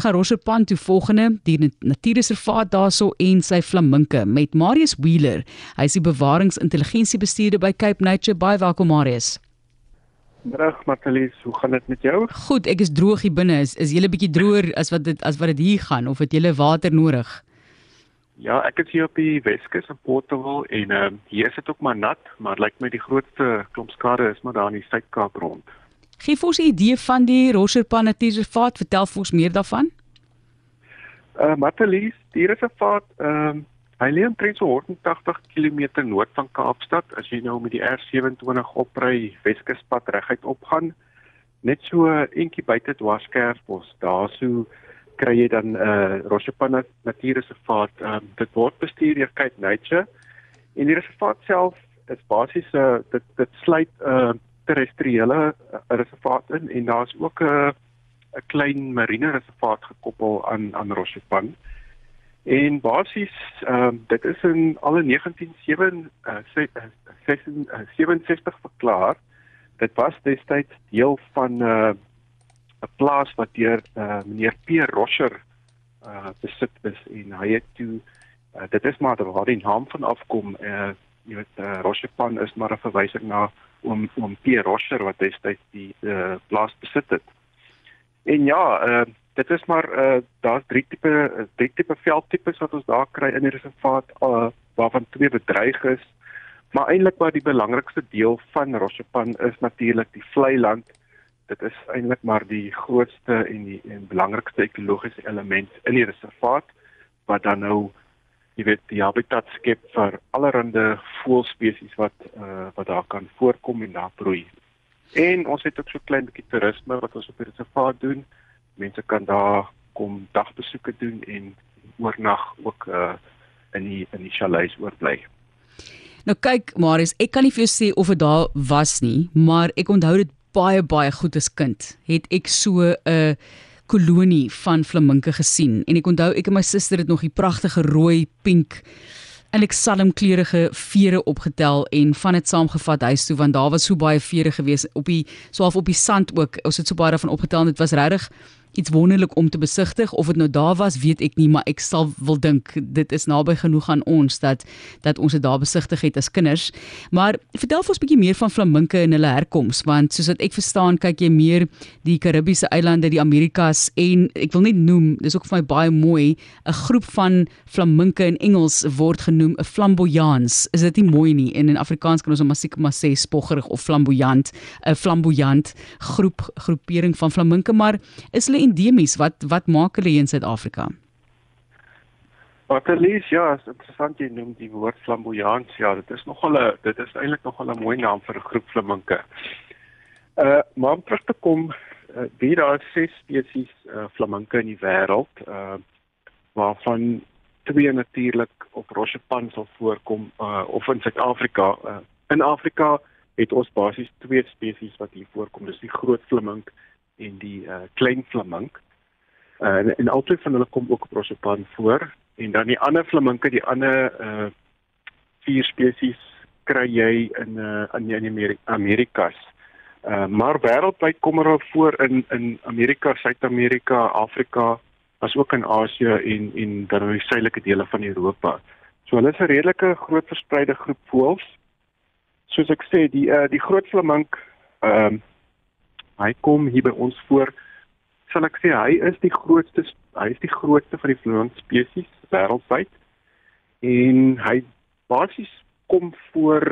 ons gaan Rosserpan toe volgende die natuurreservaat daarso en sy flaminke met Marius Wheeler. Hy is die bewaringsintelligensiebestuurder by Cape Nature. Baie welkom Marius. Middag Matalies, hoe gaan dit met jou? Goed, ek is droog hier binne. Is is jy 'n bietjie droër as wat dit as wat dit hier gaan of het jy water nodig? Ja, ek is hier op die Weskus in Portugal en ehm uh, hier is dit ook maar nat, maar lyk like my die grootste klomp skade is maar daar in die Suid-Kaap rond. Gee vir ons 'n idee van die Rosserpan Natuurreservaat, vertel vir ons meer daarvan. Uh eh, Matalies, die reservaat ehm uh, hy lê omtrent so 180 km noord van Kaapstad as jy nou met die R27 opry Weskuspad reguit opgaan. Net so eentjie buite Dwarskerfbos, daar so kry jy dan 'n uh, Rosepana Natuurreservaat. Um, dit word bestuur deur Cape Nature. En die reservaat self is basies 'n uh, dit dit sluit 'n uh, terrestriële uh, reservaat in en daar's ook 'n uh, 'n klein marine reservaat gekoppel aan aan Rosepan. En basies ehm uh, dit is in alle 1967 uh, 67 verklaar. Dit was destyds deel van 'n uh, 'n plaas wat deur uh, meneer P Roscher uh besit is en hy het toe uh, dit is maar waar die naam van afkom uh jy weet uh, Roscherpan is maar 'n verwysing na oom oom P Roscher wat destyds die uh, plaas besit het. En ja, uh dit is maar uh daar's drie tipe drie tipe veldtipes wat ons daar kry in die reservaat uh waarvan twee bedreig is. Maar eintlik maar die belangrikste deel van Roscherpan is natuurlik die vlei land dit is eintlik maar die grootste en die en belangrikste ekologiese element in die reservaat wat dan nou jy weet die habitat skep vir allerlei voëlspesies wat uh, wat daar kan voorkom en daar broei. En ons het ook so klein bietjie toerisme wat ons op die reservaat doen. Mense kan daar kom dagbesoeke doen en oornag ook uh, in die in die chalets oorbly. Nou kyk Marius, ek kan nie vir jou sê of dit daar was nie, maar ek onthou dit baie baie goed as kind het ek so 'n kolonie van flaminke gesien. En ek onthou ek en my suster het nog die pragtige rooi pink en ek salm kleurige vere opgetel en van dit saamgevat huis toe want daar was so baie vere gewees op die so half op die sand ook. Ons het so baie daarvan opgetel en dit was regtig iets wonderlik om te besigtig. Of dit nou daar was weet ek nie maar ek sal wil dink dit is naby genoeg aan ons dat dat ons dit daar besigtig het as kinders. Maar vertel vir ons 'n bietjie meer van flaminke en hulle herkoms want soos wat ek verstaan kyk jy meer die Karibiese eilande die Amerikas en ek wil net noem dis ook vir my baie mooi 'n groep van flaminke in Engels word genoem 'n flamboyants. Is dit nie mooi nie? En in Afrikaans kan ons hom seker maar sê spoggerig of flamboyant 'n flamboyant groep groepering van flaminke maar is hulle endemies? Wat wat maak hulle in Suid-Afrika? Wat Elise, ja, is interessant jy noem die woord flamboyant. Ja, dit is nogal 'n dit is eintlik nogal 'n mooi naam vir 'n groep flaminke. Uh maar om terug te kom, uh, wie daar ses spesies uh, flaminke in die wêreld, uh waarvan twee natuurlik op Rossepan sal voorkom uh of in Suid-Afrika. Uh, in Afrika het ons basies twee spesies wat hier voorkom. Dis die groot flamink en die uh, klein flamink. Uh, en en albei van hulle kom ook op Prosopan voor en dan die ander flaminke, die ander uh vier spesies kry jy in uh in die Amerika, Amerikas. Uh maar wêreldwyd kom hulle voor in in Amerika, Suid-Amerika, Afrika, as ook in Asië en en dan in die suidelike dele van Europa. So hulle is 'n redelike groot verspreide groep voëls. Soos ek sê, die uh die groot flamink ehm uh, hy kom hier by ons voor sal ek sê hy is die grootste hy is die grootste van die vloeiend spesies wêreldwyd. En hy basies kom voor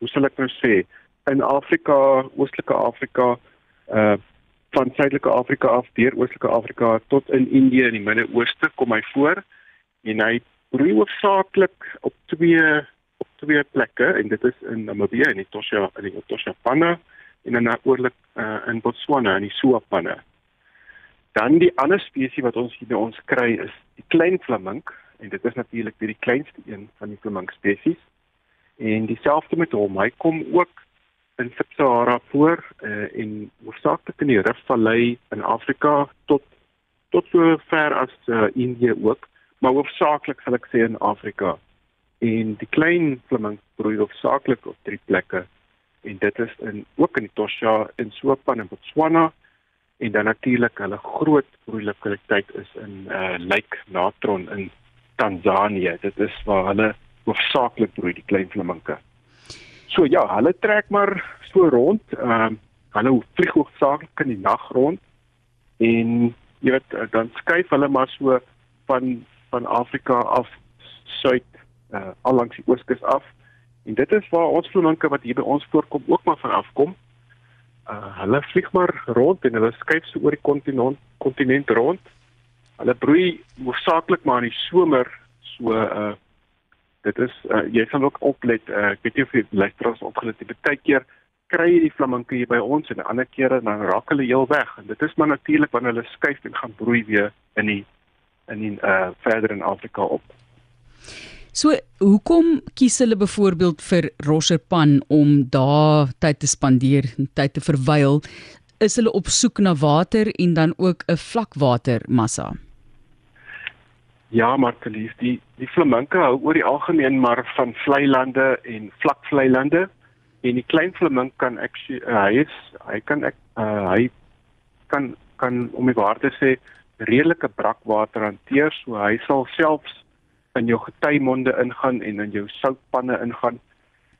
hoe sal ek nou sê in Afrika oostelike Afrika uh van suidelike Afrika af deur oostelike Afrika tot in Indië en die Midde-Ooste kom hy voor. En hy broei hoofsaaklik op twee op twee plekke en dit is in Namibië en in Tosha in die Tosha Panna en dan oorlik uh, in Botswana in die Suapanne. Dan die ander spesies wat ons hier by ons kry is die klein flamink en dit is natuurlik die kleinste een van die flamink spesies. En dieselfde met hom, hy kom ook in Sub-Sahara voor uh, en hoofsaaklik in die Riftvallei in Afrika tot tot so ver as uh, Indië ook, maar hoofsaaklik sal ek sê in Afrika. En die klein flamink broei hoofsaaklik op drie plekke en dit is in ook in Tosha in Sopan in Botswana en dan natuurlik hulle groot broeilokaliteit is in uh Lake Natron in Tanzanië. Dit is waar hulle hoofsaaklik broei die klein flaminke. So ja, hulle trek maar so rond. Ehm uh, hulle vlieg hoofsaaklik in die nag rond en jy weet dan skuif hulle maar so van van Afrika af suid uh al langs die ooskus af. En dit is waar ons flaminke wat hier by ons voorkom ook maar van afkom. Uh hulle vlieg maar rond en hulle skuif so oor die kontinent kontinent rond. Hulle broei hoofsaaklik maar in die somer so uh dit is uh, jy sal ook oplet uh, ek weet nie of jy luisteraars opgelet het baie keer kry jy die flaminke hier by ons en ander kere dan raak hulle heel weg en dit is maar natuurlik wanneer hulle skuif en gaan broei weer in die in die uh verder in Afrika op. So, hoekom kies hulle byvoorbeeld vir Rosserpan om daar tyd te spandeer, tyd te verwyl? Is hulle op soek na water en dan ook 'n vlakwatermassa? Ja, maar verlies die die flaminke hou oor die algemeen maar van vlei lande en vlakvlei lande en die klein flamink kan ek uh, hy is hy kan ek uh, hy kan kan om die waarde sê redelike brakwater hanteer so hy sal selfs in jou geteymonde ingaan en in jou soutpanne ingaan.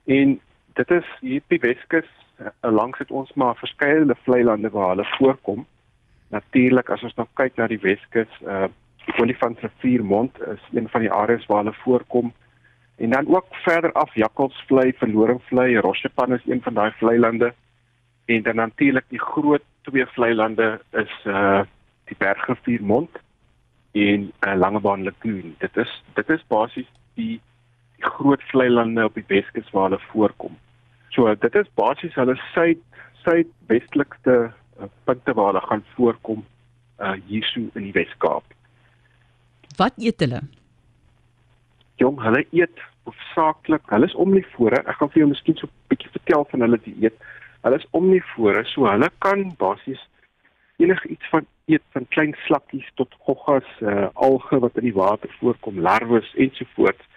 En dit is hier die Weskus, uh, langs het ons maar verskeie vlei lande waar hulle voorkom. Natuurlik as ons nou kyk na die Weskus, uh die Olifantsriviermond is een van die areas waar hulle voorkom. En dan ook verder af Jakkalsvlei, Verlorenvlei, Rossepan is een van daai vlei lande. En dan natuurlik die groot twee vlei lande is uh die Bergriviermond en 'n uh, langebaan lagoon. Dit is dit is basies die die groot vlei lande op die Weskus waar hulle voorkom. So dit is basies hulle suid suidwestelikste uh, punte waar hulle gaan voorkom uh hierso in die Wes-Kaap. Wat eet hulle? Jong, hulle eet hoofsaaklik, hulle is omnivore. Ek gaan vir jou miskien so 'n bietjie vertel van hulle dieet. Hulle is omnivore, so hulle kan basies enigiets van eet van klein slakkies tot goggas, uh, alge wat in die water voorkom, larwes ensovoorts.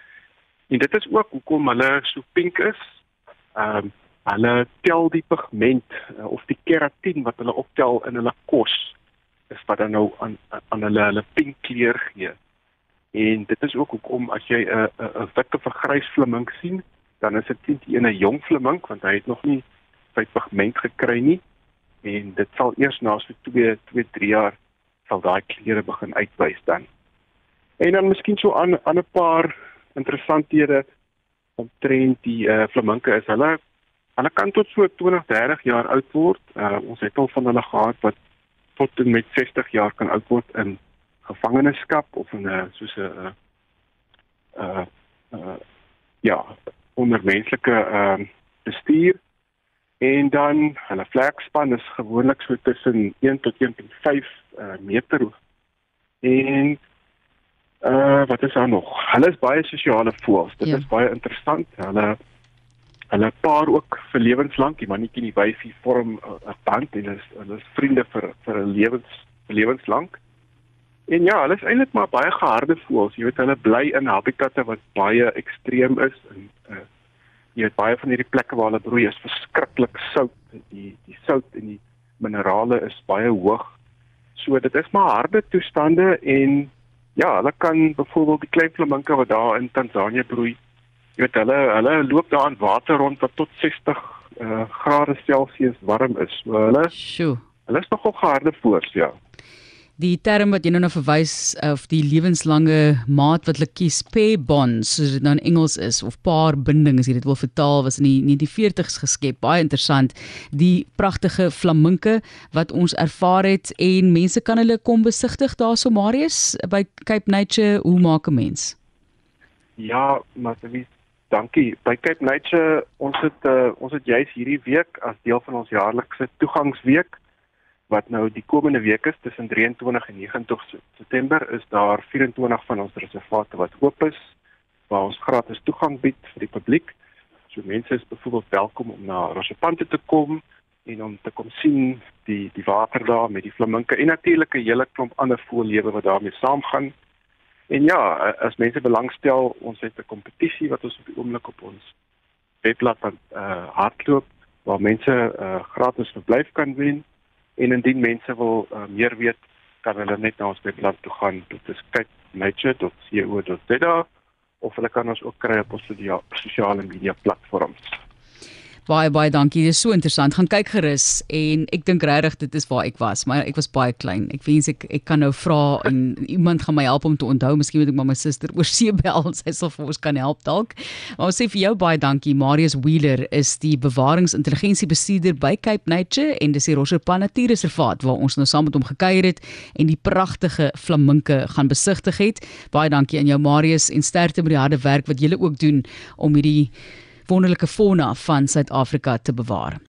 En dit is ook hoekom hulle so pink is. Ehm um, hulle tel die pigment uh, of die keratin wat hulle optel in hulle kos is wat dan nou aan aan hulle hulle pink kleur gee. En dit is ook hoekom as jy 'n 'n 'n grys flamink sien, dan is dit teen 'n jong flamink want hy het nog nie sy pigment gekry nie en dit sal eers na so 2 2 3 jaar sal daai kleure begin uitwys dan. En dan miskien so aan aan 'n paar interessanthede omtrent die eh uh, flaminke is hulle hulle kan tot so 20 30 jaar oud word. Uh, ons het al van hulle gehad wat tot en met 60 jaar kan oud word in gevangenskap of in 'n uh, soos 'n uh, uh, uh, ja, onder menslike ehm uh, bestuur. En dan hulle vlekspan is gewoonlik so tussen 1 tot 1.5 uh, meter. En uh wat is daar nog? Hulle is baie sosiale voëls. Dit ja. is baie interessant. Hulle hulle paar ook vir lewenslank. Die mannetjie en die wyfie vorm 'n band en hulle is hulle is vriende vir vir 'n lewens lewenslank. En ja, hulle is eintlik maar baie geharde voëls. Jy weet hulle bly in habitatte wat baie ekstreem is en uh jy weet baie van hierdie plekke waar hulle broei is verskriklik sout. Die die sout en die minerale is baie hoog. So dit is maar harde toestande en ja, hulle kan byvoorbeeld die klein flaminke wat daar in Tansanië broei, jy weet hulle hulle loop daar in water rond wat tot 60 uh, grade Celsius warm is. So hulle Sjoe. Hulle is nogal harde voors, ja die term wat jy nou na verwys of die lewenslange maat wat hulle kies pair bonds soos dit nou in Engels is of paarbinding as jy dit wil vertaal was in die 1940s geskep. Baie interessant. Die pragtige flaminke wat ons ervaar het en mense kan hulle kom besigtig daarso Marius by Cape Nature. Hoe maak 'n mens? Ja maar wie dankie. By Cape Nature ons het uh, ons het juis hierdie week as deel van ons jaarlikse toegangsweek wat nou die komende week is tussen 23 en 29 September is daar 24 van ons reservate wat oop is waar ons gratis toegang bied vir die publiek. So mense is byvoorbeeld welkom om na Rosepante te kom en om te kom sien die die water daar met die flaminke en natuurlik 'n hele klomp ander voëllewe wat daarmee saamgaan. En ja, as mense belangstel, ons het 'n kompetisie wat ons op die oomblik op ons webblad aan uh, hardloop waar mense uh, gratis verblyf kan wen En indien mense wil uh, meer weet, kan hulle net na ons webblad toe gaan. Dit is capenature.co.za of hulle kan ons ook kry op ons sosiale media platforms. Baie baie dankie. Dit is so interessant. Gaan kyk gerus en ek dink regtig dit is waar ek was, maar ek was baie klein. Ek wens ek ek kan nou vra en iemand gaan my help om te onthou. Miskien moet ek maar my suster oor see bel. Sy sal vir ons kan help dalk. Maar ons sê vir jou baie dankie. Marius Wheeler is die bewaringsintelligensiebestuurder by Cape Nature en dis die Rosserpan Natuurreservaat waar ons nou saam met hom gekuier het en die pragtige flaminke gaan besigtig het. Baie dankie aan jou Marius en sterkte met die harde werk wat julle ook doen om hierdie wonderlike fauna van Suid-Afrika te bewaar.